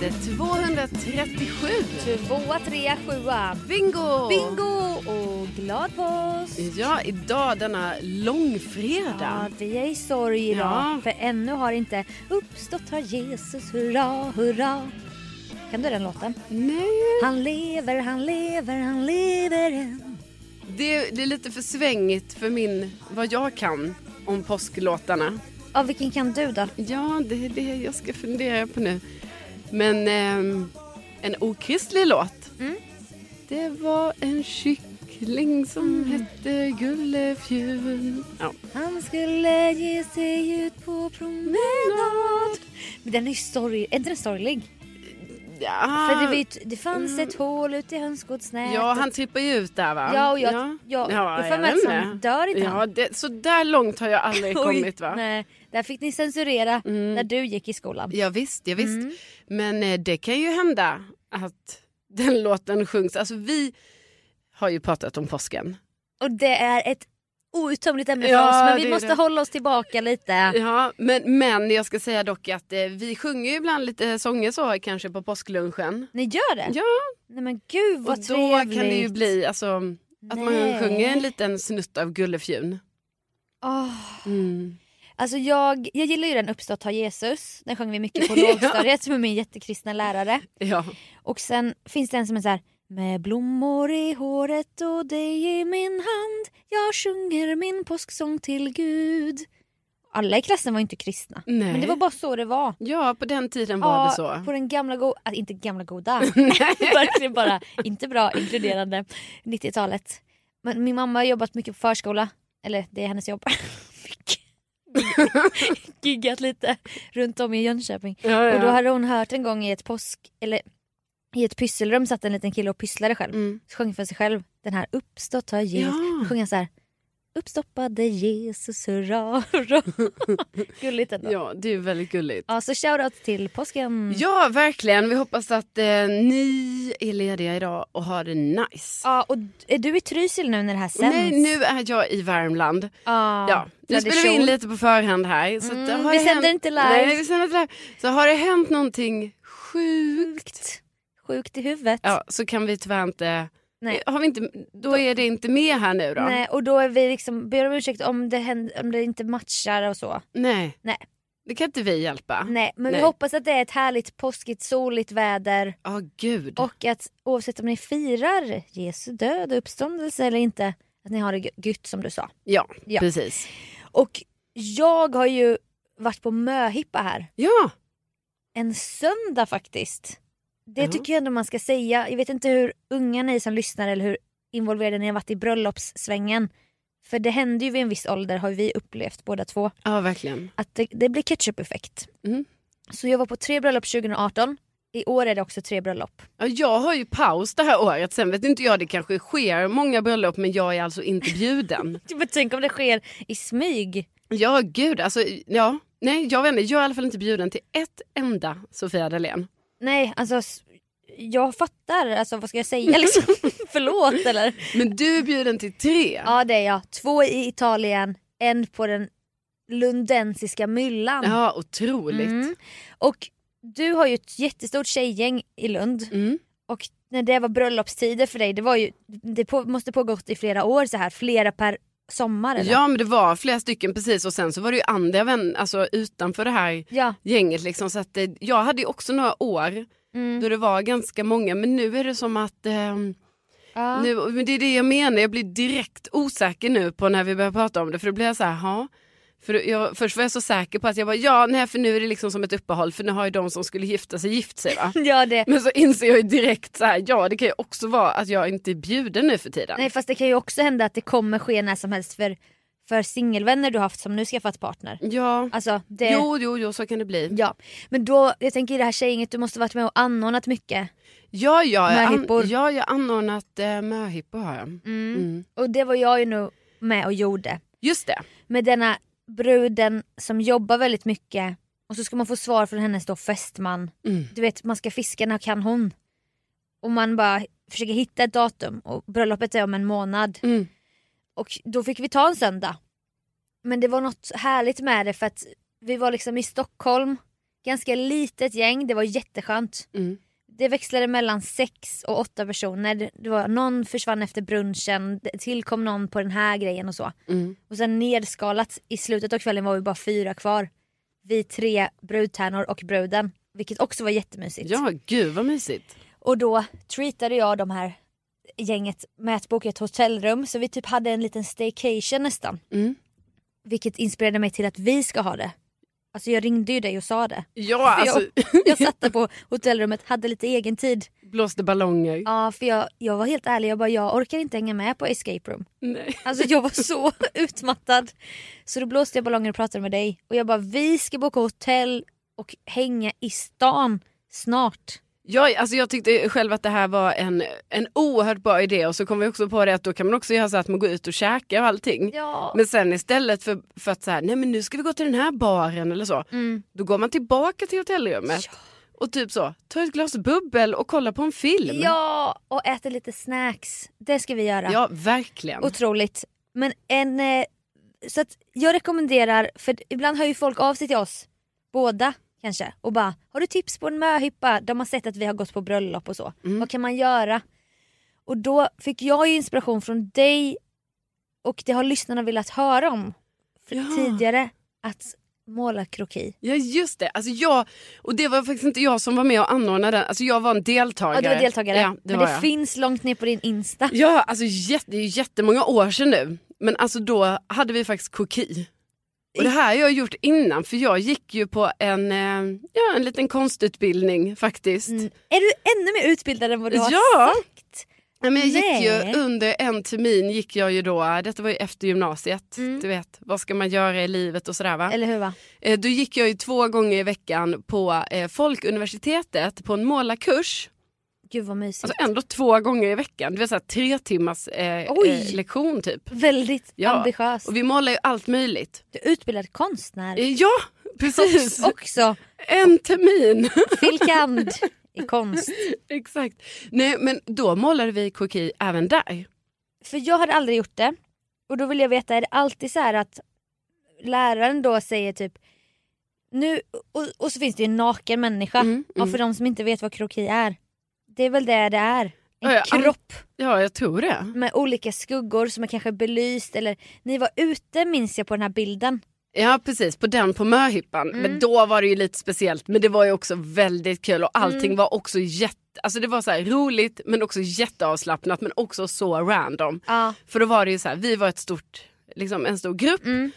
Avsnittet 237. Tvåa, trea, sjua. Bingo! Bingo och glad påsk! Ja, idag denna långfredag. Ja, vi är i sorg idag Ja. för ännu har inte uppstått har Jesus, hurra, hurra. Kan du den låten? Nej, Han lever, han lever, han lever än. det, det är lite för svängigt för min, vad jag kan om påsklåtarna. Ja, vilken kan du då? Ja, det är det jag ska fundera på nu. Men ehm, en okristlig låt. Mm. Det var en kyckling som hette Gullefjun. Ja. Han skulle ge sig ut på promenad. Men den är ju sorglig. Är inte den sorglig? Ja. För det, var ju t- det fanns ett hål ute i hönsgårdsnätet. Ja, han trippar ju ut där va? Ja, och jag- jag- jag får jag mig att vet han dör inte. Ja, det, så där långt har jag aldrig kommit va? Nej, där fick ni censurera när du gick i skolan. Ja, visst, ja, visst. Mm. Men eh, det kan ju hända att den låten sjungs. Alltså vi har ju pratat om påsken. Och det är ett outtömligt ämne för Ja, oss men vi måste det. hålla oss tillbaka lite. Ja, men, men jag ska säga dock att eh, vi sjunger ju ibland lite sånger så kanske på påsklunchen. Ni gör det? Ja, Nej men gud vad och då trevligt. kan det ju bli alltså, att man Nej. sjunger en liten snutt av Gullefjun. Åh. Mm. Alltså jag, jag gillar ju den Uppstått har Jesus. Den sjöng vi mycket på lågstadiet med min jättekristna lärare. Ja. Och sen finns det en som är så här. Med blommor i håret och dig i min hand Jag sjunger min påsksång till Gud. Alla i klassen var inte kristna. Nej. Men det var bara så det var. ja, på den tiden var det så. på den gamla goda, äh, inte gamla goda, verkligen bara inte bra inkluderande 90-talet. Men min mamma har jobbat mycket på förskola, eller det är hennes jobb. Giggat lite runt om i Jönköping. Ja, ja. Och då hade hon hört en gång i ett påsk, eller i ett pysselrum satt en liten kille och pysslade själv. Mm. Så sjöng för sig själv den här uppstått har Jesus. Ja. Sjöng så här. Uppstoppade Jesus hurra hurra. Gulligt ändå. Ja. Ja, det är väldigt gulligt. så shoutout till påsken. Ja, verkligen. Vi hoppas att eh, ni är lediga idag och har det nice. Ja, och är du i Trysil nu när det här sänds? Nej, nu är jag i Värmland. Ja, Ja, nu spelar vi in lite på förhand här. Så det Mm, har vi det sänder hänt- inte live. Nej, vi sänder inte live. Så har det hänt någonting sjukt, Sjukt. Sjukt i huvudet. ja, så kan vi tyvärr inte Nej. Har vi inte, då är det inte med här nu då? Nej, och då är vi liksom, ber om ursäkt om det, händer, om det inte matchar och så. Nej. Nej. Det kan inte vi hjälpa. Nej, men Nej. vi hoppas att det är ett härligt påskigt soligt väder Ja, gud. och att oavsett om ni firar Jesu död och uppståndelse eller inte, att ni har det gött som du sa. Ja, Ja. precis. Och jag har ju varit på möhippa här. Ja, En söndag faktiskt. Det Ja. tycker jag ändå man ska säga. Jag vet inte hur unga ni som lyssnar eller hur involverade ni har varit i bröllopssvängen. För det händer ju vid en viss ålder har vi upplevt båda två. ja verkligen. Att det, det blir ketchup-effekt. Mm. Så jag var på tre bröllop 2018. I år är det också tre bröllop. Ja, jag har ju paus det här året, sen vet inte jag, det kanske sker många bröllop men jag är alltså inte bjuden. Men tänk om det sker i smyg. ja, gud alltså, ja. Nej, jag vet inte, jag är i alla fall inte bjuden till ett enda Sofia Dalén. Nej, alltså jag fattar. Alltså vad ska jag säga liksom? Förlåt eller? Men du är bjuden till tre. Ja det är jag. Två i Italien, en på den lundensiska myllan. Ja, otroligt. Mm. Och du har ju ett jättestort tjejgäng i Lund. Mm. Och när det var bröllopstider för dig, det, var ju, det på, måste pågått i flera år så här, flera per sommar eller? Ja men det var flera stycken precis och sen så var det ju andra vänner alltså, utanför det här Ja. gänget. Liksom, så att, eh, jag hade ju också några år Mm. då det var ganska många men nu är det som att ehm, Ja. nu, men det är det jag menar, jag blir direkt osäker nu på när vi börjar prata om det för då blir jag så här. För jag, först var jag så säker på att jag bara, ja nej för nu är det liksom som ett uppehåll för nu har ju de som skulle gifta sig gift sig va. ja det. Men så inser jag ju direkt så här, ja det kan ju också vara att jag inte är bjuden nu för tiden. Nej fast det kan ju också hända att det kommer ske när som helst för, för singelvänner du haft som nu skaffat partner. Ja, Alltså det... jo jo jo så kan det bli. Ja, men då, jag tänker i det här tjejgänget, du måste varit med och anordnat mycket. Ja, ja, jag, an, ja, jag har anordnat eh, möhippor har jag. Mm. Och det var jag ju nog med och gjorde. Just det. Med denna bruden som jobbar väldigt mycket och så ska man få svar från hennes då fästman. Mm. Du vet, man ska fiska, när kan hon? Och man bara försöker hitta ett datum och bröllopet är om en månad. Mm. Och då fick vi ta en söndag. Men det var något härligt med det för att vi var liksom i Stockholm, ganska litet gäng, det var jätteskönt. Mm. Det växlade mellan sex och åtta personer. Det- var, någon försvann efter brunchen, det tillkom någon på den här grejen och så. Mm. Och sen nedskalat, i slutet av kvällen var vi bara fyra kvar. Vi tre brudtärnor och bruden. Vilket också var jättemysigt. Ja, gud vad mysigt. Och då treatade jag de här gänget med att boka ett hotellrum så vi typ hade en liten staycation nästan. Mm. Vilket inspirerade mig till att vi ska ha det. Alltså jag ringde ju dig och sa det. Ja, alltså, Jag satt där på hotellrummet, hade lite egen tid. blåste ballonger. Ja för jag, jag var helt ärlig, jag bara jag orkar inte hänga med på escape room. Nej. Alltså jag var så utmattad. Så då blåste jag ballonger och pratade med dig. Och jag bara vi ska boka hotell och hänga i stan snart. Jag, alltså jag tyckte själv att det här var en, en oerhört bra idé och så kom vi också på det att då kan man också göra så att man går ut och käkar och allting. Ja. Men sen istället för, för att så här, nej men nu ska vi gå till den här baren eller så. Mm. Då går man tillbaka till hotellrummet och typ så, tar ett glas bubbel och kollar på en film. Ja, och äter lite snacks. Det ska vi göra. ja verkligen. Otroligt. Men en... Eh, så att jag rekommenderar, för ibland hör ju folk av sig till oss, båda kanske, och bara “Har du tips på en möhippa?” De har sett att vi har gått på bröllop och så. Mm. Vad kan man göra? Och då fick jag ju inspiration från dig och det har lyssnarna velat höra om Ja. tidigare. Att måla kroki. Ja just det, alltså jag, och det var faktiskt inte jag som var med och anordnade den, alltså jag var en deltagare. Ja du var deltagare. Ja, det Men var det jag. finns långt ner på din Insta. Ja, alltså jätte, det är jättemånga år sedan nu. Men alltså då hade vi faktiskt koki. Och det här har jag gjort innan för jag gick ju på en, eh, ja, en liten konstutbildning faktiskt. Mm. Är du ännu mer utbildad än vad du har Ja. sagt? Ja, men jag gick Nej. ju under en termin gick jag ju då, detta var ju efter gymnasiet, Mm. du vet vad ska man göra i livet och sådär va. Eller hur va? Eh, då gick jag ju två gånger i veckan på eh, Folkuniversitetet på en målarkurs. Gud vad mysigt. Alltså ändå två gånger i veckan, det vill säga tre timmars eh, eh, lektion typ. Väldigt Ja. ambitiös. Och vi målar ju allt möjligt. Du är utbildad konstnär. Eh, Ja, precis. Också En termin. filkand i konst. Exakt. Nej men då målade vi koki även där. För jag hade aldrig gjort det. Och då vill jag veta, är det alltid så att läraren då säger typ nu, och, och så finns det ju en naken människa. Mm, Och för de som inte vet vad kroki är. Det är väl det det är. en Ja, kropp Ja, jag tror det. med olika skuggor som är kanske belyst eller ni var ute minns jag på den här bilden. Ja precis, på den på möhippan. Mm. Men då var det ju lite speciellt. Men det var ju också väldigt kul och allting Mm. var också jätte... Alltså det var så här roligt men också jätteavslappnat men också så random. Ja. För då var det ju så här, vi var ett stort, liksom en stor grupp. Mm.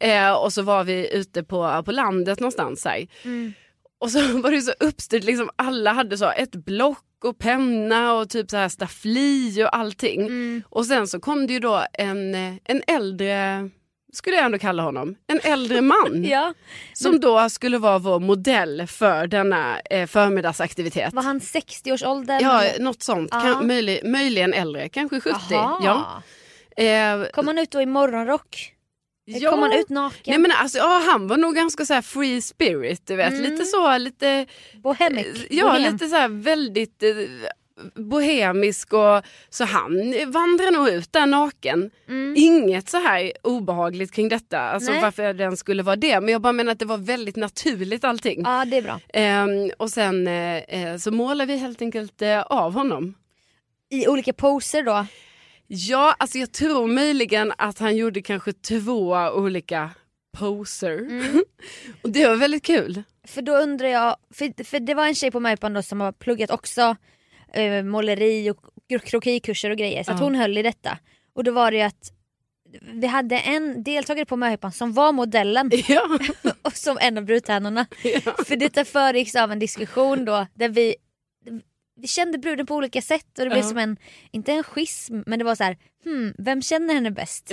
Eh, och så var vi ute på, på landet någonstans. Så här. Mm. Och så var det så uppstyrt, liksom alla hade så ett block och penna och typ så här staffli och allting. Mm. Och sen så kom det ju då en, en äldre, skulle jag ändå kalla honom, en äldre man. Ja. Som då skulle vara vår modell för denna eh, förmiddagsaktivitet. Var han 60-årsåldern? Ja, något sånt. Ja. Kan, möjlig, möjligen äldre, kanske 70. Aha. Ja. Eh, Kom han ut då i morgonrock? Ja. Kom han ut naken? Nej, men alltså, ja, han var nog ganska så free spirit, du vet. Mm. Lite så, lite... Bohemic? Ja, Bohem. lite så här väldigt eh, bohemisk och så han vandrar nog ut där naken. Mm. Inget så här obehagligt kring detta, alltså Nej. varför den skulle vara det. Men jag bara menar att det var väldigt naturligt allting. Ja det är bra. Ehm, och sen eh, eh, så målar vi helt enkelt eh, av honom. I olika poser då? Ja, alltså jag tror möjligen att han gjorde kanske två olika poser. Mm. och det var väldigt kul. För då undrar jag, för, för det var en tjej på Möjpan då som har pluggat också eh, måleri och kro- krokikurser och grejer så att Ja. hon höll i detta. Och då var det ju att vi hade en deltagare på Möhippan som var modellen Ja. och som en av brudtärnorna. För detta föregicks av en diskussion då där vi, vi kände bruden på olika sätt och det blev som en, inte en schism men det var så här, hmm, vem känner henne bäst?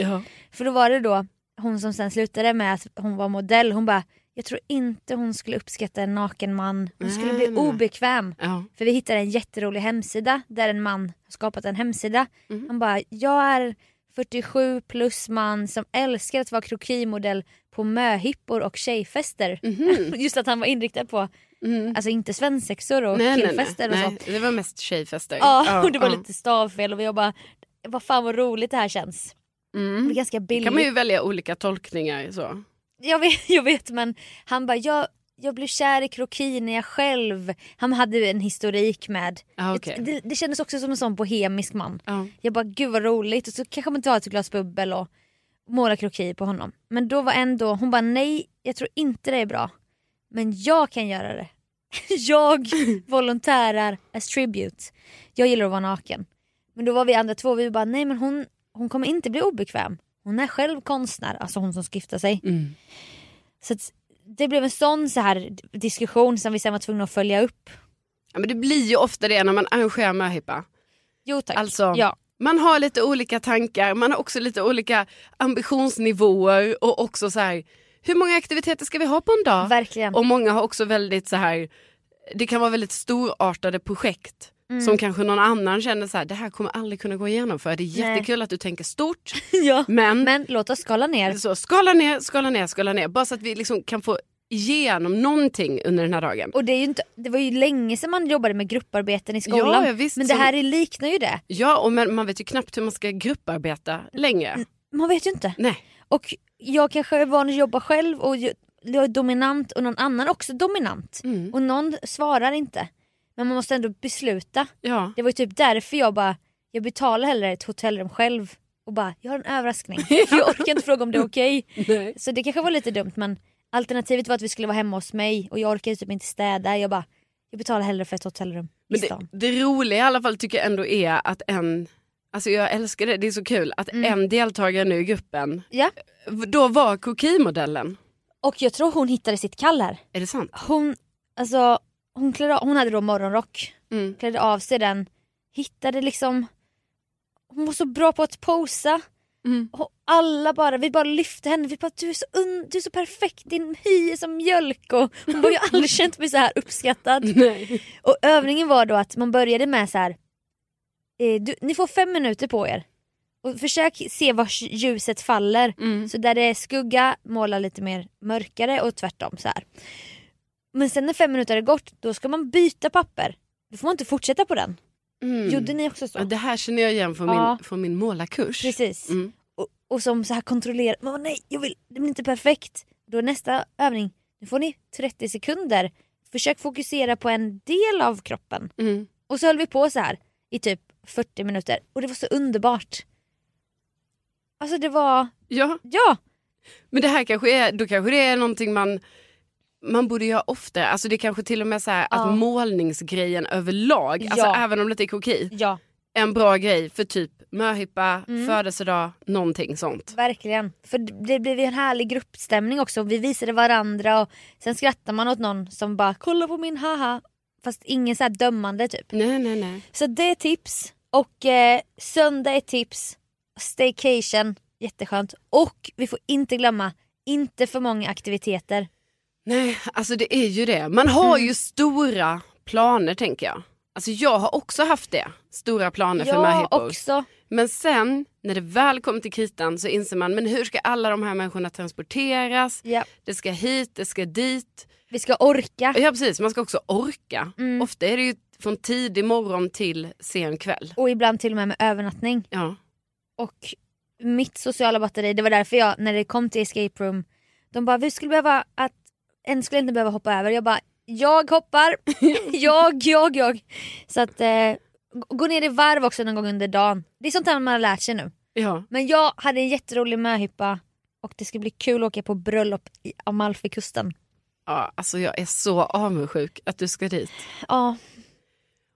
För då var det då hon som sen slutade med att hon var modell, hon bara jag tror inte hon skulle uppskatta en naken man. Hon skulle bli obekväm. Ja. För vi hittade en jätterolig hemsida där en man har skapat en hemsida. Mhm. Han bara, jag är 47 plus man som älskar att vara krokimodell på möhippor och tjejfester. Mhm. Just att han var inriktad på, Mm. alltså inte svensexor och Nej, nej, nej. killfester och nej, sånt. det var mest tjejfester. Ja, och det var ja. lite stavfel och jag bara, vad fan vad roligt det här känns. Det Mm. är ganska billigt. kan man ju välja olika tolkningar. Så. jag, vet, jag vet men han bara, jag, jag blev kär i kroki när jag själv, han hade ju en historik med, Ah, okej. det, det kändes också som en sån bohemisk man. Ja. Jag bara gud vad roligt och så kanske man tar ett glas bubbel och målar kroki på honom. Men då var ändå, hon bara nej jag tror inte det är bra. Men jag kan göra det. jag volontärar as tribute. Jag gillar att vara naken. Men då var vi andra två, vi bara nej men hon, hon kommer inte bli obekväm. Hon är själv konstnär, alltså hon som ska gifta sig. Mm. Så att det blev en sån så här diskussion som vi sen var tvungna att följa upp. Ja, men det blir ju ofta det när man arrangerar möhippa. Jo tack. Alltså, ja. Man har lite olika tankar, man har också lite olika ambitionsnivåer och också så här, hur många aktiviteter ska vi ha på en dag? Verkligen. Och många har också väldigt så här, det kan vara väldigt storartade projekt Mm. som kanske någon annan känner så här, det här kommer aldrig kunna gå igenom för det är Nej. jättekul att du tänker stort ja. men, Men låt oss skala ner. så, skala ner, skala ner, skala ner bara så att vi liksom kan få igenom någonting under den här dagen. Och det, är ju inte, det var ju länge sedan man jobbade med grupparbeten i skolan. Ja, visst, men det här är, liknar ju det. Ja, och men, man vet ju knappt hur man ska grupparbeta längre. Man vet ju inte. Nej. Och jag kanske är van att jobba själv och jag är dominant och någon annan också dominant. Mm. Och någon svarar inte. Men man måste ändå besluta. Ja. Det var ju typ därför jag bara, jag betalar hellre ett hotellrum själv och bara, jag har en överraskning. Jag orkar inte fråga om det är okej. Nej. Så det kanske var lite dumt men alternativet var att vi skulle vara hemma hos mig och jag orkade typ inte städa. Jag bara, jag betalar hellre för ett hotellrum i Men det, stan. det roliga i alla fall tycker jag ändå är att en, alltså jag älskar det, det är så kul att Mm. en deltagare nu i gruppen, Ja. då var kokimodellen. Och jag tror hon hittade sitt kall här. Är det sant? Hon, alltså, hon, klädde, hon hade då morgonrock, Mm. klädde av sig den, hittade liksom... Hon var så bra på att posa. Mm. Och alla bara, vi bara lyfte henne, vi bara du är så, un, du är så perfekt, din hy är som mjölk och hon har aldrig känt mig så här uppskattad. Nej. Och övningen var då att man började med så här. Eh, du, ni får fem minuter på er. Och försök se var ljuset faller. Mm. Så där det är skugga, måla lite mer mörkare och tvärtom så här. Men sen när fem minuter är gått, då ska man byta papper. Då får man inte fortsätta på den. Mm. Gjorde ni också så? Ja, Det här känner jag igen från, Ja. min, från min målarkurs. Precis. Mm. Och, och som så här kontrollerar, men nej, jag vill, det blir inte perfekt. Då nästa övning, nu får ni 30 sekunder. Försök fokusera på en del av kroppen. Mm. Och så höll vi på så här i typ 40 minuter och det var så underbart. Alltså det var, Ja, ja, men det här kanske är, då kanske det är någonting man man borde göra oftare, alltså det är kanske till och med så här Ja. att målningsgrejen överlag, alltså Ja. även om det är koki, ja en bra grej för typ möhippa, Mm. födelsedag, någonting sånt. verkligen. För det blev en härlig gruppstämning också. Vi visade varandra och sen skrattar man åt någon som bara kolla på min haha. Fast ingen så här dömande typ. Nej, nej, nej. Så det är tips. Och eh, söndag är tips. Staycation, jätteskönt. Och vi får inte glömma, inte för många aktiviteter. Nej, alltså det är ju det. Man har Mm. ju stora planer tänker jag. Alltså jag har också haft det, stora planer för möhippor. också. Men sen när det väl kommer till kritan så inser man, men hur ska alla de här människorna transporteras? Ja. Det ska hit, det ska dit. Vi ska orka. Ja precis, man ska också orka. Mm. Ofta är det ju från tidig morgon till sen kväll. Och ibland till och med med övernattning. Ja. Och mitt sociala batteri, det var därför jag när det kom till escape room, de bara vi skulle behöva att en skulle inte behöva hoppa över. Jag bara jag hoppar, jag, jag, jag. Så att eh, gå ner i varv också någon gång under dagen. Det är sånt här man har lärt sig nu. ja. Men jag hade en jätterolig möhippa och det ska bli kul att åka på bröllop i Amalfikusten. Ja, alltså jag är så avundsjuk att du ska dit. Ja,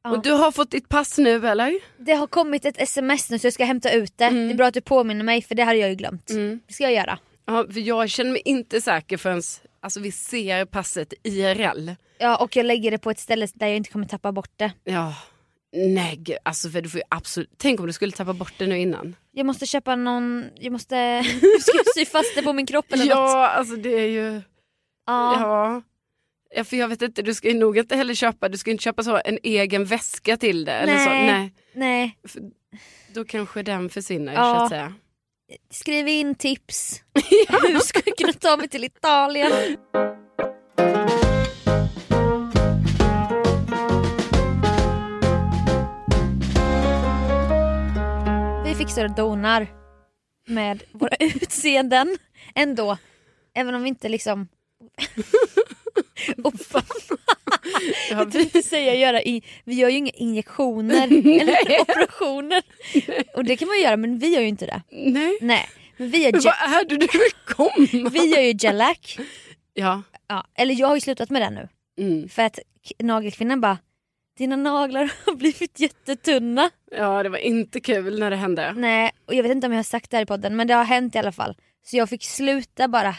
Ja. Och du har fått ditt pass nu eller? det har kommit ett sms nu så jag ska hämta ut det. Mm. Det är bra att du påminner mig för det hade jag ju glömt. Mm. Det ska jag göra. Ja, för jag känner mig inte säker förrän alltså, vi ser passet IRL. Ja, och jag lägger det på ett ställe där jag inte kommer tappa bort det. Ja, nej alltså för du får ju absolut, tänk om du skulle tappa bort det nu innan. Jag måste köpa någon, jag måste ska jag sy fast det på min kropp eller något. Ja, alltså det är ju, Ja. ja. Ja, för jag vet inte, du ska ju nog inte heller köpa, du ska inte köpa så en egen väska till det. Eller så. Nej. Nej, Nej, för då kanske den försvinner Ja. så att säga. skriv in tips. Hur ska jag kunna ta mig till Italien? Vi fixar och donar med våra utseenden ändå. Även om vi inte liksom... och Ja, jag vi, tänkte säga göra i, vi gör ju inga injektioner eller operationer. Och det kan man göra men vi gör ju inte det. nej, Nej, men vi gör, men vad är det du vill komma? vi gör ju gellack. Ja, Ja, eller jag har ju slutat med det nu. mm. För att nagelkvinnan bara dina naglar har blivit jättetunna. ja, det var inte kul när det hände. Nej, och jag vet inte om jag har sagt det här i podden men det har hänt i alla fall. Så jag fick sluta bara.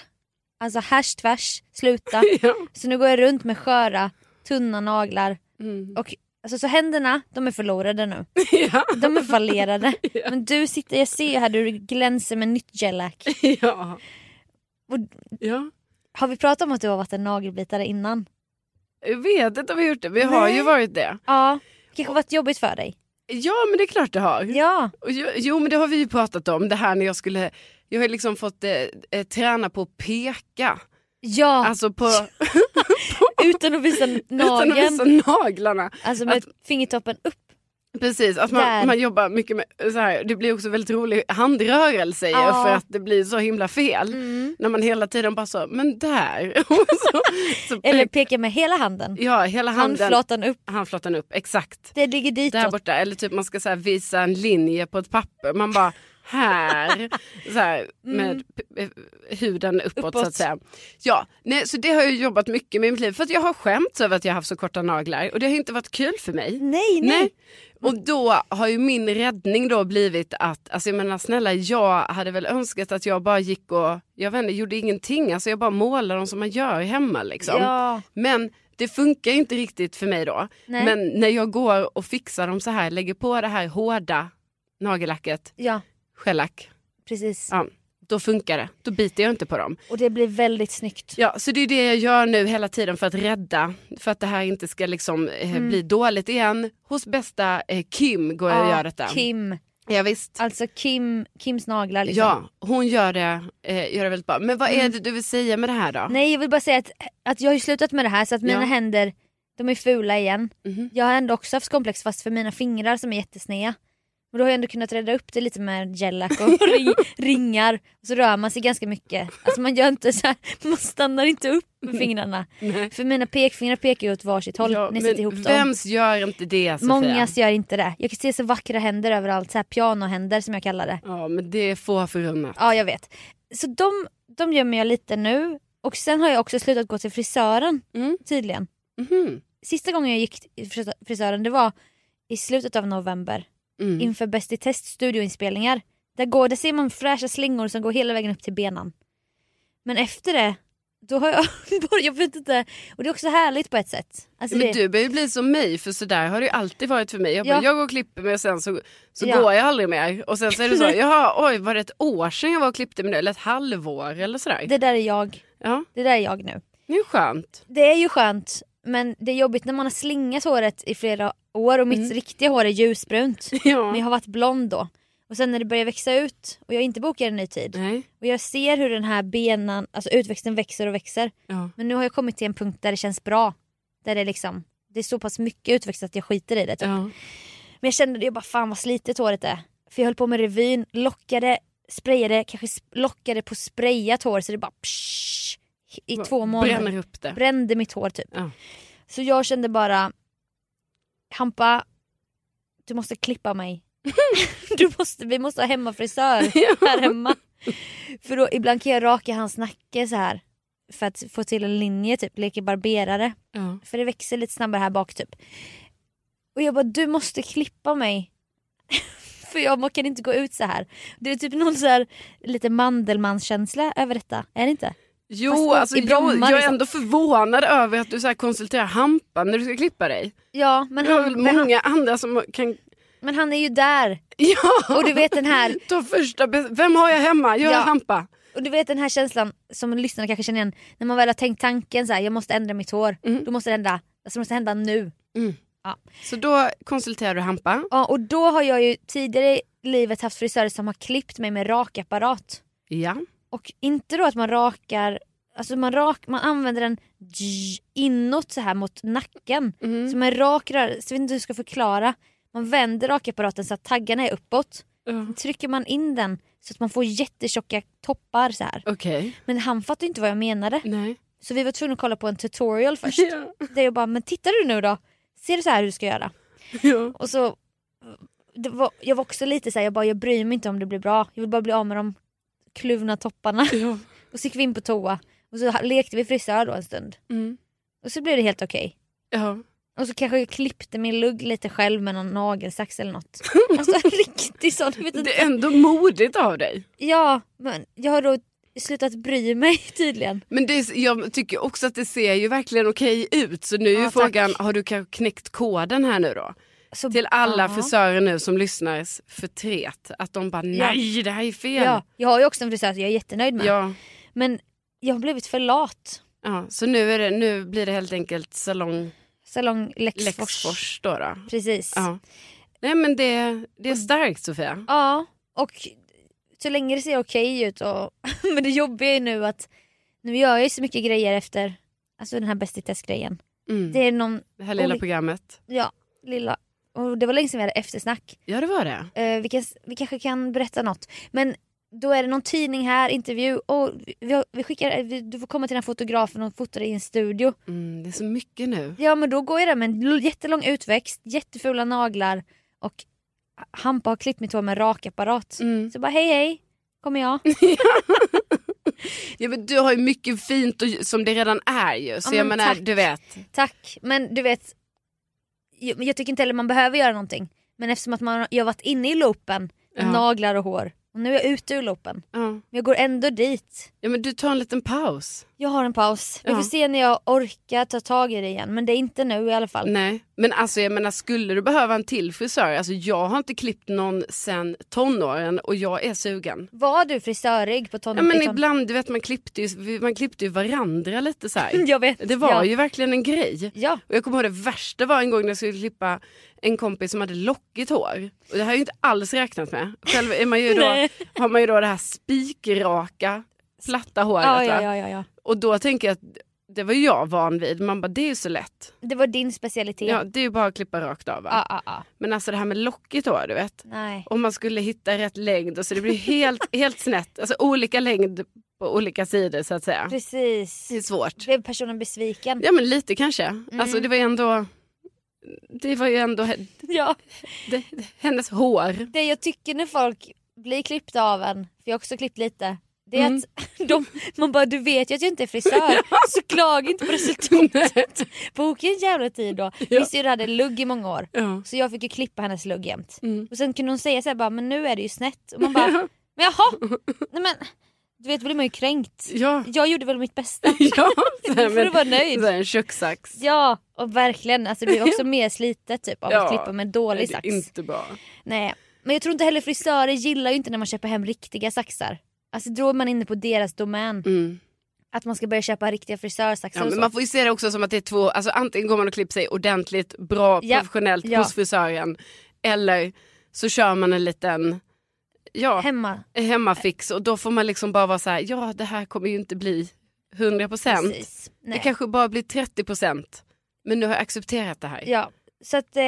Alltså hash tvärs, sluta. Ja. Så nu går jag runt med sköra, tunna naglar. Mm. Och alltså, så händerna, de är förlorade nu. Ja. De är fallerade. Ja. Men du sitter, jag ser här du glänser med nytt gellack. ja. Och ja. Har vi pratat om att du har varit en nagelbitare innan? Jag vet inte om vi har gjort det, vi har Nej. ju varit det. Ja. Det kanske varit jobbigt för dig? Ja men det är klart det har. Ja. Jo men det har vi ju pratat om, det här när jag skulle, jag har liksom fått eh, eh, träna på att peka. Ja, Alltså på, utan att visa utan nageln. att visa naglarna. Alltså med fingertoppen upp. Precis, att Där. man, man jobbar mycket med så här, det blir också väldigt rolig handrörelse Ja. för att det blir så himla fel. Mm. När man hela tiden bara så, men där. Så, så Eller pek- peka med hela handen. ja, hela handen. Handflatan upp. Handflatan upp, exakt. Det ligger ditåt. Där borta, eller typ man ska så här, visa en linje på ett papper. Man bara här, så här, med p- eh, huden uppåt, så Mm. Uppåt. att säga. Ja, nej, så det har jag jobbat mycket med i mitt liv. För att jag har skämts över att jag har haft så korta naglar och det har inte varit kul för mig. Nej, nej. Och då har ju min räddning då blivit att, alltså jag menar snälla jag hade väl önskat att jag bara gick och, jag vet inte, gjorde ingenting. Alltså jag bara målade dem som man gör hemma liksom. Ja. Men det funkar inte riktigt för mig då. Nej. Men när jag går och fixar dem så här, lägger på det här hårda nagellacket, Ja, shellack, precis. ja, då funkar det. Då biter jag inte på dem. Och det blir väldigt snyggt. Ja, så det är det jag gör nu hela tiden för att rädda, för att det här inte ska liksom eh, bli dåligt igen. Hos bästa eh, Kim går jag och Mm. Ja, gör detta. Kim. Ja, visst. Alltså Kim, Kims naglar liksom. Ja, hon gör det, eh, gör det väldigt bra. Men vad är det du vill säga med det här då? Nej jag vill bara säga att, att jag har slutat med det här så att mina Ja. händer de är fula igen. Mhm. Jag har ändå också haft komplex fast för mina fingrar som är jättesneda. Och då har jag ändå kunnat rädda upp det lite med gellack och ring, ringar. Och så rör man sig ganska mycket. Alltså man gör inte så här, man stannar inte upp med fingrarna. Nej. För mina pekfingrar pekar ju åt varsitt håll Ja, sätter ihop men dem. vems gör inte det Sofia? Mångas gör inte det. Jag kan se så vackra händer överallt, så här pianohänder som jag kallar det. Ja men det är få förunnat. Ja jag vet. Så de, de gömmer jag lite nu. Och sen har jag också slutat gå till frisören Mm. tydligen. Mhm. Sista gången jag gick till frisö- frisören det var i slutet av november Mm. inför Bäst i test studioinspelningar. Där, går, där ser man fräscha slingor som går hela vägen upp till benan. Men efter det, då har jag jag vet inte, och det är också härligt på ett sätt. Alltså Men det, du börjar ju bli som mig för så där har det ju alltid varit för mig. Jag, bara, Ja. jag går och klipper mig och sen så, så Ja. går jag aldrig mer. Och sen så är det så, jaha oj var det ett år sedan jag var och klippte mig nu? Eller ett halvår eller sådär. det där är jag. Ja, Det där är jag nu. det är ju skönt. Det är ju skönt men det är jobbigt när man har slingat håret i flera år och mitt riktiga hår är ljusbrunt. Men Ja. jag har varit blond då. Och sen när det börjar växa ut och jag inte bokar en ny tid. Nej. Och jag ser hur den här benan, alltså utväxten växer och växer. Ja. Men nu har jag kommit till en punkt där det känns bra. Där det liksom, det är så pass mycket utväxt att jag skiter i det. Typ. Ja. Men jag kände det, jag bara fan vad slitet håret är. För jag höll på med revyn, lockade, sprayade, kanske lockade på sprayat hår så det bara psh, i två månader. Bränner upp det. Brände mitt hår typ. Ja. Så jag kände bara Hampa, du måste klippa mig. du måste, vi måste ha hemmafrisör här hemma. För då, ibland kan jag raka hans nacke så här för att få till en linje, typ leka barberare. Ja. För det växer lite snabbare här bak typ. Och jag bara, du måste klippa mig. för jag kan inte gå ut så här. Det är typ någon så här lite Mandelmans-känsla över detta, är det inte? Jo, alltså, i jag, Bromma, jag är liksom. ändå förvånad över att du så konsulterar Hampa när du ska klippa dig. Ja, men han, väl men, han, många andra som kan... men han är ju där. Ja! Och du vet den här Ta första Vem har jag hemma? Jag Ja. Hampa. Och du vet den här känslan som lyssnarna kanske känner igen. När man väl har tänkt tanken så här, jag måste ändra mitt hår. Mm. Då måste det hända. Alltså det måste hända nu. Så då konsulterar du Hampa. Ja, och då har jag ju tidigare i livet haft frisörer som har klippt mig med rakapparat. Ja. Och inte då att man rakar, alltså man, rak, man använder den inåt så här mot nacken. Mm. Som en rak rörelse, jag vet inte hur jag ska förklara. Man vänder rakapparaten så att taggarna är uppåt. Ja. Trycker man in den så att man får jättetjocka toppar så här. Okej. Men han fattade inte vad jag menade. Nej. Så vi var tvungna att kolla på en tutorial först. Ja. Där jag bara, men tittar du nu då? Ser du så här hur du ska göra? Ja. Och så, var, jag var också lite så här, jag bara, jag bryr mig inte om det blir bra. Jag vill bara bli av med de kluvna topparna. Ja. Och så gick vi in på toa. Och så lekte vi frisör då en stund. Mm. Och så blev det helt okej. Ja. Och så kanske jag klippte min lugg lite själv med någon nagelsax eller något. Alltså riktigt sån, vet inte. Det är ändå modigt av dig. Ja, men jag har då slutat bry mig tydligen. Men det, är- jag tycker också att det ser ju verkligen okej ut. Så nu är ju Ja, frågan, tack. har du kanske knäckt koden här nu då? Så, Till alla ja. frisörer nu som lyssnar förtret. Att de bara, nej det här är fel. Ja, jag har ju också en frisör som jag är jättenöjd med. Ja. Men jag har blivit för lat. Ja, så nu, är det, nu blir det helt enkelt salong Salong Lexfors. Lexfors då. då. Precis. Ja. Ja. Nej men det, det är starkt Sofia. och så länge det ser okej ut. Och, men det jobbiga är nu att nu gör jag ju så mycket grejer efter alltså den här Bäst i test-grejen. Mm. Det är någon, Det här lilla programmet. ja, lilla... Och det var länge sedan vi hade eftersnack. Ja det var det. Eh, vi, kan, vi kanske kan berätta något. Men då är det någon tidning här, intervju. Och vi, har- vi skickar, vi, du får komma till den här fotografen och fota dig i en studio. Mm, det är så mycket nu. Ja men då går jag där med en jättelång utväxt, jättefula naglar och Hampa har klippt mitt hår med rakapparat. Mm. Så bara hej hej, kommer jag. Ja, men du har ju mycket fint och, som det redan är ju. Så Ja, jag men menar, tack. du vet. Tack. Men du vet, jag, jag tycker inte heller man behöver göra någonting. Men eftersom att man, jag har varit inne i loopen med Ja. naglar och hår och nu är jag ute ur loopen. Ja. Men jag går ändå dit. ja men du tar en liten paus. Jag har en paus. Vi Ja. får se när jag orkar ta tag i det igen. Men det är inte nu i alla fall. Nej, men alltså jag menar skulle du behöva en till frisör? Alltså jag har inte klippt någon sen tonåren och jag är sugen. Var du frisörig på ton- Ja, men ibland, du vet man klippte ju, man klippte ju varandra lite så här. Jag vet. Det var ja. ju verkligen en grej. Ja. Och jag kommer ihåg det värsta var en gång när jag skulle klippa en kompis som hade lockigt hår. Och det har jag inte alls räknat med. Själv är man ju då, har man ju då det här spikraka platta håret. Ja, ja, ja, ja. Och då tänker jag att det var jag van vid. Man bara, det är ju så lätt. Det var din specialitet. Ja, det är ju bara att klippa rakt av. Ja, ja, ja. Men alltså det här med locket då, du vet. Nej. Om man skulle hitta rätt längd och så det blir helt, helt snett. Alltså olika längd på olika sidor så att säga. Precis. Det är svårt. Blev personen besviken? Ja men lite kanske. Mm. Alltså det var ändå det var ju ändå Ja. det, hennes hår. Det jag tycker när folk blir klippta av en, för jag har också klippt lite, det är Mm. att de, man bara du vet ju att jag inte är frisör så klaga inte på resultatet. Boka en jävla tid då. Min syrra hade lugg i många år Ja. så jag fick ju klippa hennes lugg jämt. Mm. Och sen kunde hon säga så här, bara, men nu är det ju snett. Och man bara, men jaha! Nej, men, du vet, då blir man ju kränkt. Ja. Jag gjorde väl mitt bästa. ja. Då får du vara nöjd. Så en kökssax. Ja, och verkligen. Alltså, det blir också mer slitet typ, av Ja. att klippa med en dålig sax. är inte bra. Nej, men jag tror inte heller frisörer gillar ju inte när man köper hem riktiga saxar. Alltså då är man inne på deras domän. Mm. Att man ska börja köpa riktiga frisörsaxar Ja, men man får ju se det också som att det är två, alltså antingen går man och klipper sig ordentligt, bra, Ja. professionellt Ja. hos frisören. Eller så kör man en liten ja, Hemma. hemmafix och då får man liksom bara vara så här, ja det här kommer ju inte bli 100 procent. Det kanske bara blir 30 procent. Men nu har jag accepterat det här. Ja, så att eh,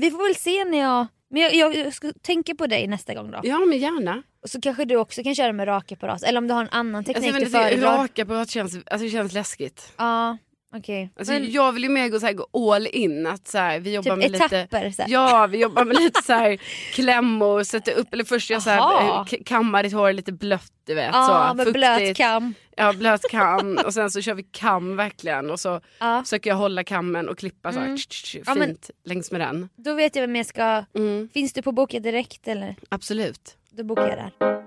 vi får väl se när jag... Men jag, jag ska tänka på dig nästa gång då. Ja men gärna. Och så kanske du också kan köra med rakapparat. Eller om du har en annan Alltså, teknik jag du föredrar. rakapparat känns, alltså, det känns läskigt. Ja, okej. Alltså, Men Jag vill ju mer gå, så här, gå all in. Att, så här, vi jobbar typ med lite, etapper. Så här. Ja, vi jobbar med lite så här klämmor, sätter upp, eller först jag så här, eh, kammar ditt hår lite blött, du vet. Ja, så, med blöt fuktigt. kam. Ja, blöt kam och sen så kör vi kam verkligen och så Ja. försöker jag hålla kammen och klippa så här, Mm. tsch, tsch, tsch, Ja, fint längs med den. Då vet jag vem jag ska... Mm, Finns du på Boka Direkt eller? absolut. Då bokar jag där.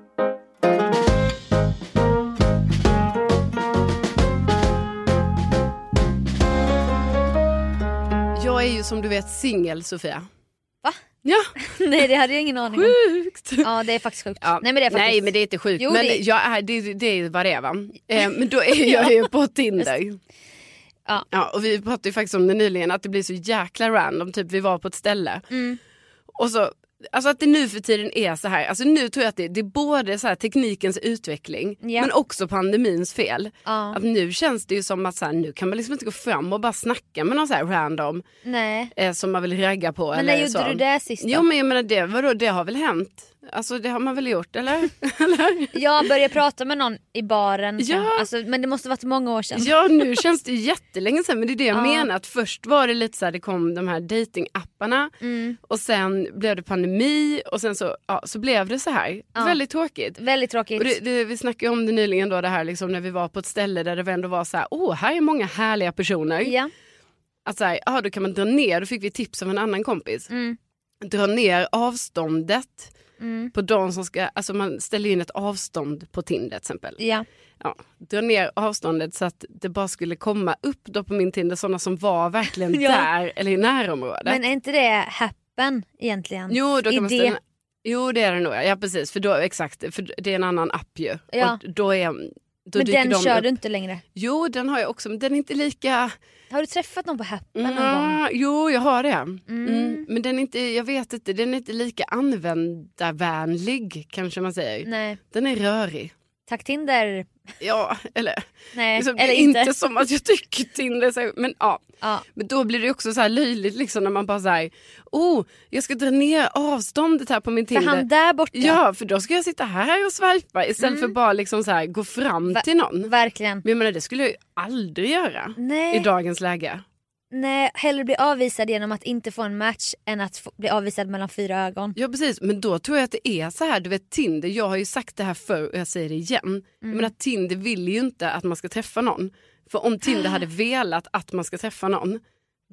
Ju som du vet singel Sofia. Va? Ja, Nej det hade jag ingen aning om. sjukt. Ja det är faktiskt sjukt. Ja. Nej men det är faktiskt... Nej men det är inte sjukt. Jo, men det- jag är, det, det är vad det är va. Eh, men då är jag ju på Tinder. Ja. Ja, och vi pratade ju faktiskt om det nyligen att det blir så jäkla random. Typ vi var på ett ställe Mm. och så Alltså att det nu för tiden är så här, alltså nu tror jag att det, det är både så här teknikens utveckling Ja. men också pandemins fel. Ja. Att nu känns det ju som att så här, nu kan man liksom inte gå fram och bara snacka med någon så här random eh, som man vill ragga på. Men när gjorde så. du det sist då? Jo men jag menar det, vadå, det har väl hänt? Alltså det har man väl gjort eller? eller? Jag började prata med någon i baren. Ja. Alltså, men det måste varit många år sedan. Ja nu känns det jättelänge sedan men det är det jag Ja. menar att först var det lite så här det kom de här datingapparna Mm. och sen blev det pandemi och sen så, ja, så blev det så här. Ja. Väldigt tråkigt. Väldigt tråkigt. Det, det, vi snackade om det nyligen då det här liksom när vi var på ett ställe där det ändå var så här, åh här är många härliga personer. Ja. Att så här, ja, då kan man dra ner, då fick vi tips av en annan kompis. Mm. Dra ner avståndet Mm. på de som ska, alltså man ställer in ett avstånd på Tinder till exempel. Ja. Ja, dra ner avståndet så att det bara skulle komma upp då på min Tinder sådana som var verkligen Ja. där eller i närområdet. Men är inte det happen egentligen? jo, då kan man Idé. ställa, jo det är det nog, ja precis för då, exakt, för det är en annan app ju. Ja. Och då är, Men den de kör upp. du inte längre. Jo den har jag också men den är inte lika Har du träffat någon på happen någon gång? Jo, jag har det. Mm. Men den är inte, jag vet inte, den är inte lika användarvänlig kanske man säger. Nej. Den är rörig. Tack Tinder. Ja, eller, Nej, liksom, det eller är inte. inte som att jag tycker Tinder är så, men ja. Ja. Men då blir det också så här löjligt liksom när man bara säger oh, jag ska dra ner avståndet här på min För Tinder. han där borta. Ja, för då ska jag sitta här och swipa istället för bara liksom så här, gå fram Va- till någon. Verkligen. Men jag menar, det skulle jag ju aldrig göra Nej. i dagens läge. Nej, hellre bli avvisad genom att inte få en match än att få, bli avvisad mellan fyra ögon. Ja precis, men då tror jag att det är så här, du vet Tinder, jag har ju sagt det här förr och jag säger det igen. Mm. Jag menar Tinder vill ju inte att man ska träffa någon. För om Tinder hade velat att man ska träffa någon,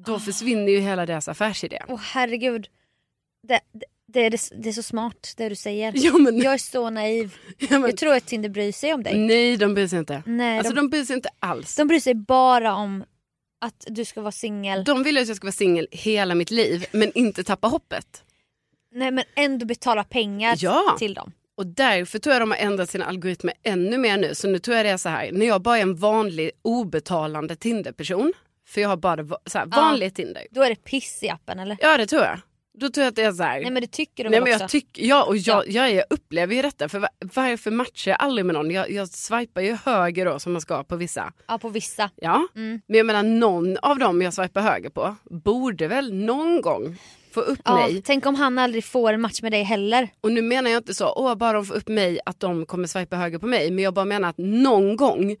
då Ah. försvinner ju hela deras affärsidé. Åh herregud. Det, det, det, är, det är så smart det du säger. Ja, men, Jag är så naiv. ja, men, Jag tror att Tinder bryr sig om dig. nej de bryr sig inte. Nej, Alltså de, de bryr sig inte alls. de bryr sig bara om att du ska vara singel. De vill att jag ska vara singel hela mitt liv men inte tappa hoppet. Nej men ändå betala pengar Ja. till dem. Och därför tror jag de har ändrat sina algoritmer ännu mer nu. Så nu tror jag det är så här, när jag bara är en vanlig obetalande Tinder-person, för jag har bara så här, Ja. vanlig Tinder. Då är det piss i appen eller? Ja det tror jag. Då tror jag att det är så här. Nej men det tycker de Nej, men också? jag, tyck, ja, och jag, Ja. jag, jag upplever ju detta. För va- varför matchar jag aldrig med någon? Jag, jag swipar ju höger då som man ska på vissa. Ja på vissa. Ja, Mm. men jag menar någon av dem jag swipar höger på borde väl någon gång få upp Ja, mig. tänk om han aldrig får en match med dig heller. Och nu menar jag inte så, åh bara de får upp mig att de kommer swipa höger på mig. Men jag bara menar att någon gång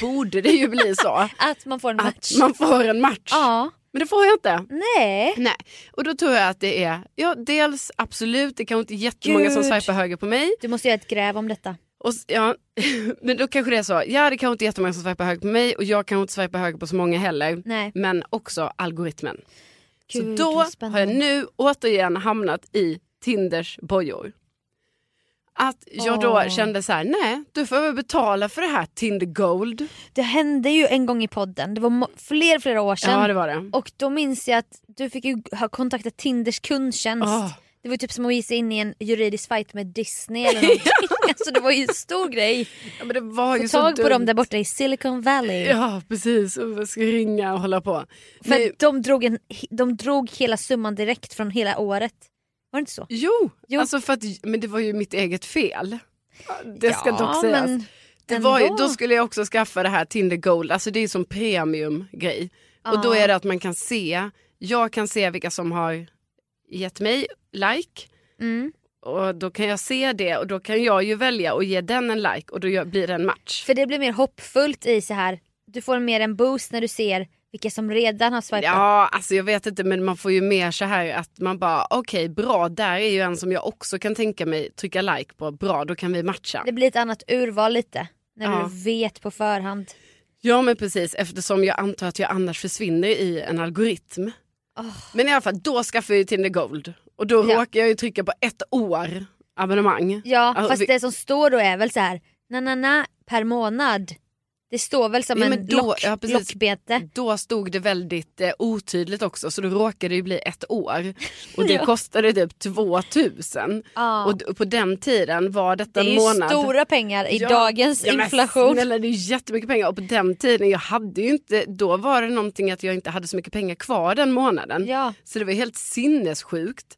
borde det ju bli så. Att man får en match. att man får en match. Ja, Men det får jag inte. nej. Nej, och då tror jag att det är, ja dels absolut, det kanske inte är jättemånga som Gud. swipar höger på mig. Du måste göra ett gräv om detta. Och, ja, men då kanske det är så, ja det kanske inte är jättemånga som swipar höger på mig och jag kanske inte swipar höger på så många heller. Nej. Men också algoritmen. Gud, så då har jag nu återigen hamnat i Tinders bojor. Att jag då kände så här, nej du får väl betala för det här Tinder Gold. Det hände ju en gång i podden, det var fler flera år sedan. Ja det var det. Och då minns jag att du fick ju ha kontaktat Tinders kundtjänst. Åh. Det var typ som att ge sig in i en juridisk fight med Disney eller någonting. alltså det var ju en stor grej. Ja, men det var ju Få tag på dumt. dem där borta i Silicon Valley. Ja precis, och ska ringa och hålla på. För Men- de drog, en, de drog hela summan direkt från hela året. Var det inte så? Jo, Jo. Alltså för att, men det var ju mitt eget fel. Det ska Ja, dock sägas. men det var ju, då skulle jag också skaffa det här Tinder Gold, alltså det är som premiumgrej. Och då är det att man kan se, jag kan se vilka som har gett mig like. Mm. Och då kan jag se det och då kan jag ju välja och ge den en like och då blir det en match. För det blir mer hoppfullt i så här. du får mer en boost när du ser vilka som redan har swipat. Ja, alltså jag vet inte men man får ju mer så här att man bara okej bra där är ju en som jag också kan tänka mig trycka like på, bra då kan vi matcha. Det blir ett annat urval lite. När Ja. du vet på förhand. Ja men precis eftersom jag antar att jag annars försvinner i en algoritm. Åh. Men i alla fall då skaffar jag ju Tinder Gold och då Ja. råkar jag ju trycka på ett år abonnemang. Ja Alltså, fast vi- det som står då är väl så här. na na na per månad. Det står väl som Ja, en då- lock, ja, lockbete. Då stod det väldigt eh, otydligt också så då råkade det bli ett år. Och det Ja. kostade typ 2000. Ja. Och på den tiden var detta det är en ju månad. stora pengar i Ja, dagens ja, men inflation. Snälla, det är jättemycket pengar och på den tiden jag hade ju inte, då var det någonting att jag inte hade så mycket pengar kvar den månaden. Så det var helt sinnessjukt.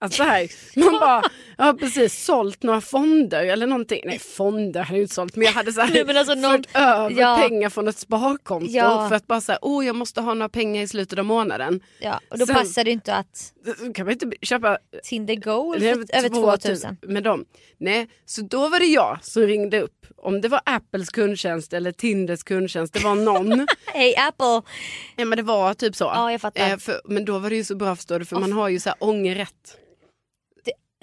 Att så här, man bara, jag har precis sålt några fonder eller någonting. Nej fonder hade jag inte sålt men jag hade så här, Nej, alltså någon- fört över Ja. pengar från ett sparkonto Ja. för att bara säga, oh jag måste ha några pengar i slutet av månaden. Ja, och då Sen- passar det inte att kan man inte köpa Tinder Gold för över 2000. med dem. Nej, så då var det jag som ringde upp. Om det var Apples kundtjänst eller Tinders kundtjänst, det var någon. Hej Apple! ja, men det var typ så. Ja, jag fattar. Eh, för, men då var det ju så bra förstår du, för man har ju så här ångerrätt.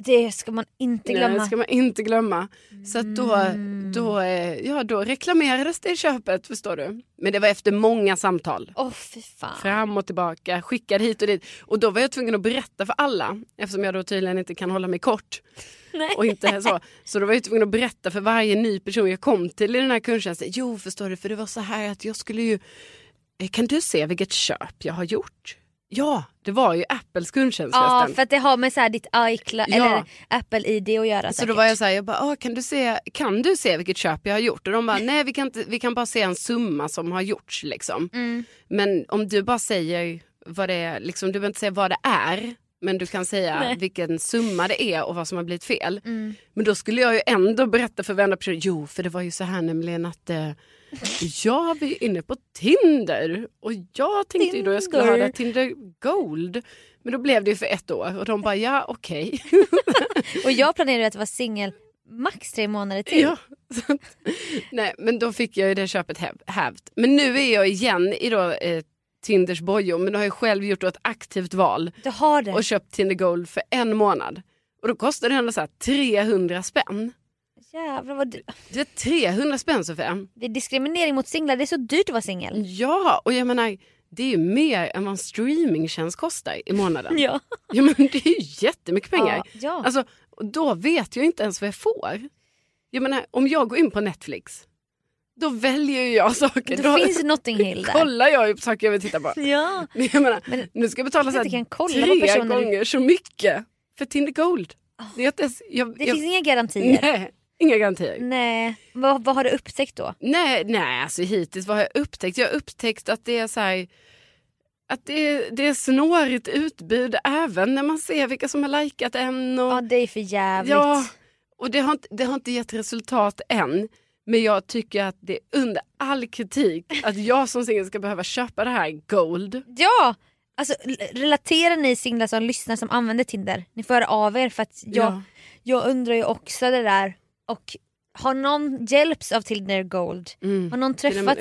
Det ska man inte glömma. Nej, det ska man inte glömma. Så att då, Mm. då, eh, ja, då reklamerades det i köpet förstår du. Men det var efter många samtal. Åh fy fan. Fram och tillbaka, skickade hit och dit. Och då var jag tvungen att berätta för alla. Eftersom jag då tydligen inte kan hålla mig kort. Nej. Och inte så. så då var jag tvungen att berätta för varje ny person jag kom till i den här kundtjänsten. Jo förstår du, för det var så här att jag skulle ju... eh, Kan du se vilket köp jag har gjort? Ja, det var ju Apples kundtjänst Ja för att det har med så här ditt iCloud Ja. eller Apple ID att göra Så säkert. då var jag så här, jag bara, ah, kan, du se, kan du se vilket köp jag har gjort? Och de bara, nej vi kan, inte, vi kan bara se en summa som har gjorts. Liksom. Mm. Men om du bara säger vad det är, liksom, du behöver inte säga vad det är. Men du kan säga Nej. vilken summa det är och vad som har blivit fel. Mm. Men då skulle jag ju ändå berätta för varenda person, jo för det var ju så här nämligen att eh, jag var inne på Tinder och jag tänkte ju då jag skulle ha Tinder. det Tinder Gold. Men då blev det ju för ett år och de bara ja okej. Och jag planerade att vara singel max tre månader till. Ja, att, nej, men då fick jag ju det köpet häv, hävt. Men nu är jag igen i då, eh, Tinders bojor men då har jag själv gjort ett aktivt val och köpt Tinder Gold för en månad. Och då kostar det ändå så här 300 spänn. Jävlar vad du... Det är 300 spänn Sofia. Det är diskriminering mot singlar, det är så dyrt att vara singel. Ja, och jag menar det är ju mer än vad en streamingtjänst kostar i månaden. Ja. Ja, men det är ju jättemycket pengar. Ja, ja. Alltså, då vet jag inte ens vad jag får. Jag menar, om jag går in på Netflix, då väljer jag saker. Det då finns Notting Hill där. kollar jag ju på saker jag vill titta på. Ja. Men jag menar, Men nu ska jag betala så jag här kan kolla tre personer gånger så mycket för Tinder Gold. Det, är inte ens- jag, Det jag, finns inga garantier. nej, inga garantier. Nej. Vad, vad har du upptäckt då? Nej, nej, alltså hittills vad har jag upptäckt? Jag har upptäckt att det är så här, att det är, det är snårigt utbud även när man ser vilka som har likat en. Och, Ja det är för jävligt. Ja, och det har, inte, det har inte gett resultat än. Men jag tycker att det är under all kritik att jag som singel ska behöva köpa det här Gold. Ja! Alltså relaterar ni singlar som lyssnar som använder Tinder? Ni får höra av er för att jag, Ja. jag undrar ju också det där. Och har någon hjälps av Tinder Gold? Mm. Har någon träffat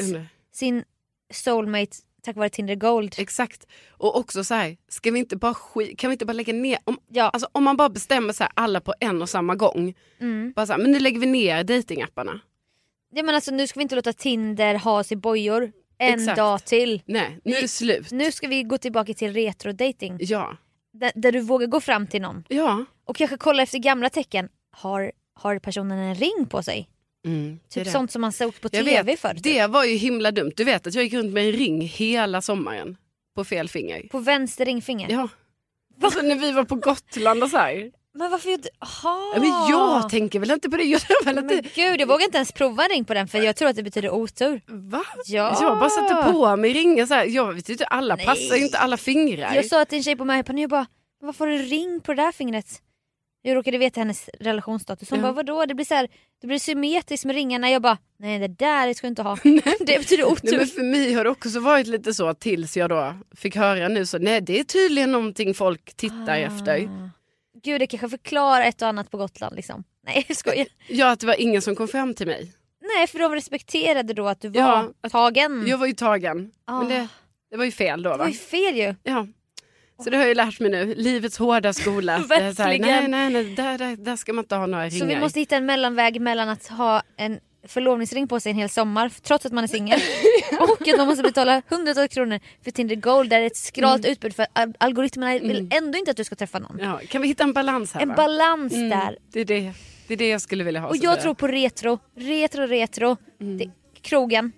sin soulmate tack vare Tinder Gold? Exakt. Och också så här, ska vi inte bara kan vi inte bara lägga ner, om, Ja. alltså, om man bara bestämmer så här, alla på en och samma gång. Mm. Bara så här, men nu lägger vi ner datingapparna. Ja, men alltså, nu ska vi inte låta Tinder ha sig bojor en Exakt. dag till. Nej, nu är det slut. Nu ska vi gå tillbaka till retro-dating. Ja. Där, där du vågar gå fram till någon Ja. och kanske kolla efter gamla tecken. Har, har personen en ring på sig? Mm, Typ det. sånt som man såg på tv vet, förr. typ. det var ju himla dumt. Du vet att jag gick runt med en ring hela sommaren. På fel finger. På vänster ringfinger. Ja. Alltså när vi var på Gotland och så här. Men varför gjorde... Aha. Men jag tänker väl inte på det. Jag väl Men inte... gud jag vågar inte ens prova en ring på den för jag tror att det betyder otur. Va? Ja. Jag bara satte på mig ringar så här. Jag vet inte, alla Nej. passar inte alla fingrar. Jag sa till en tjej på möhippan och jag bara varför har du ring på det där fingret? Jag råkade veta hennes relationsstatus. Hon Ja. bara vadå det blir, så här, det blir symmetriskt med ringarna. Jag bara nej det där ska du inte ha. det betyder otur. Nej, men för mig har det också varit lite så tills jag då fick höra nu så nej det är tydligen någonting folk tittar efter. Ah. Gud det kanske förklarar ett och annat på Gotland liksom. Nej jag skojar. Ja att det var ingen som kom fram till mig. Nej för de respekterade då att du var Ja, tagen. Jag var ju tagen. Ah. Men det, det var ju fel då det var va? ju fel ju. Ja. Så det har jag lärt mig nu. Livets hårda skola. Så här, Verkligen. nej nej nej där, där, där ska man inte ha några Så ringar. vi måste hitta en mellanväg mellan att ha en förlovningsring på sig en hel sommar trots att man är singel och att man måste betala hundratals kronor för Tinder Gold där det är ett skralt utbud för al- algoritmerna vill ändå inte att du ska träffa någon. Ja, kan vi hitta en balans här En va? balans Mm, där. Det är det, det är det jag skulle vilja ha. Och jag tror på retro, retro, retro. Det, krogen, Mm,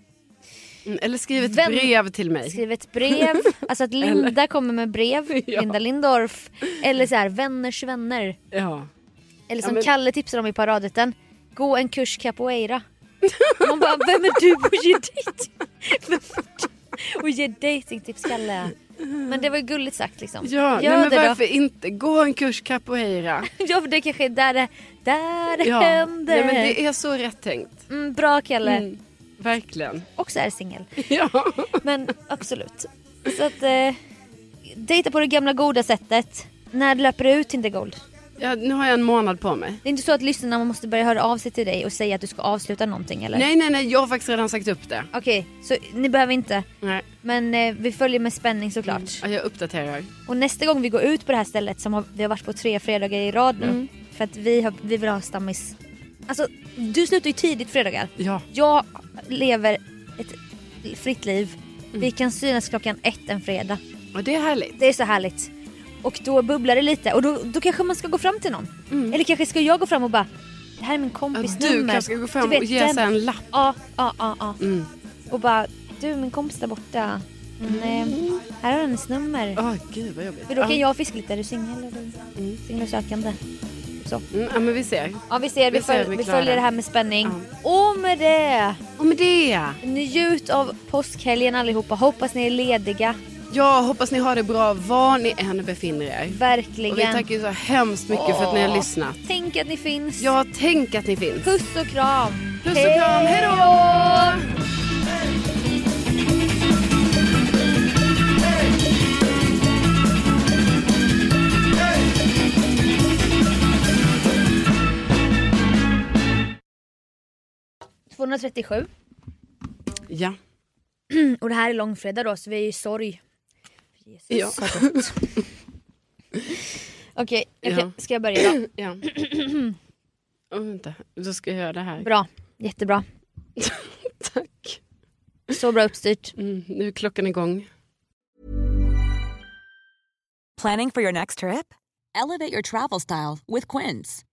Eller skriv ett Vem- brev till mig. skriv ett brev, alltså att Linda kommer med brev, Ja. Linda Lindorff. Eller så här, vänners vänner. Ja. Eller Ja, som men- Kalle tipsade om i paradrätten, gå en kurs capoeira. Man bara, vem är du och ger dejting? och ger dejtingtips Kalle. Men det var ju gulligt sagt liksom. Ja, Gör nej, men varför inte gå en kurs capoeira? då. Ja för det kanske är där det, där det Ja, händer. nej, men det är så rätt tänkt. mm, bra Kalle. Mm, verkligen. Också är singel. Ja. Men absolut. Så att eh, dejta på det gamla goda sättet. När löper det ut Tinder Gold? ja, nu har jag en månad på mig. Det är inte så att lyssnarna måste börja höra av sig till dig och säga att du ska avsluta någonting eller? Nej, nej, nej, jag har faktiskt redan sagt upp det. Okej, så ni behöver inte. Nej, Men eh, vi följer med spänning såklart. ja, jag uppdaterar. Och nästa gång vi går ut på det här stället som har, vi har varit på tre fredagar i rad nu. Mm. För att vi, har, vi vill ha stammis. Alltså du slutar ju tidigt fredagar. Ja, Jag lever ett fritt liv. Mm. Vi kan synas klockan ett en fredag. och det är härligt. Det är så härligt. Och då bubblar det lite och då, då kanske man ska gå fram till någon. Eller kanske ska jag gå fram och bara Det här är min Ja, kompis du nummer. kanske ska gå fram Du vet, och ge sig en lapp. Ja, ja, ja, ja. Mm. Och bara Du min kompis där borta. Eh, här har du hennes nummer. Åh, gud vad jobbigt. För då kan ja. jag fiska lite. Är du singel Mm. singelsökande? Så. Mm, ja, men vi ser. Ja vi ser, vi, Vi ser, föl- vi följer det. här med spänning. Och med det, Och med det. njut av påskhelgen allihopa. Hoppas ni är lediga. Jag hoppas ni har det bra var ni än befinner er. Verkligen. Och vi tackar så hemskt mycket för att ni har lyssnat. Tänk att ni finns. Ja, tänk att ni finns. Puss och kram. Puss och kram, hej då! 237. Ja. Och det här är långfredag då så vi är i sorg. Jesus Ja. Okej, Ja. kan- ska jag börja då? ja. Oh, vänta, då ska jag göra det här. Bra, jättebra. Tack. Så bra uppstyrt. Mm, nu är klockan igång. Planning for your next trip? Elevate your travel style with Quince.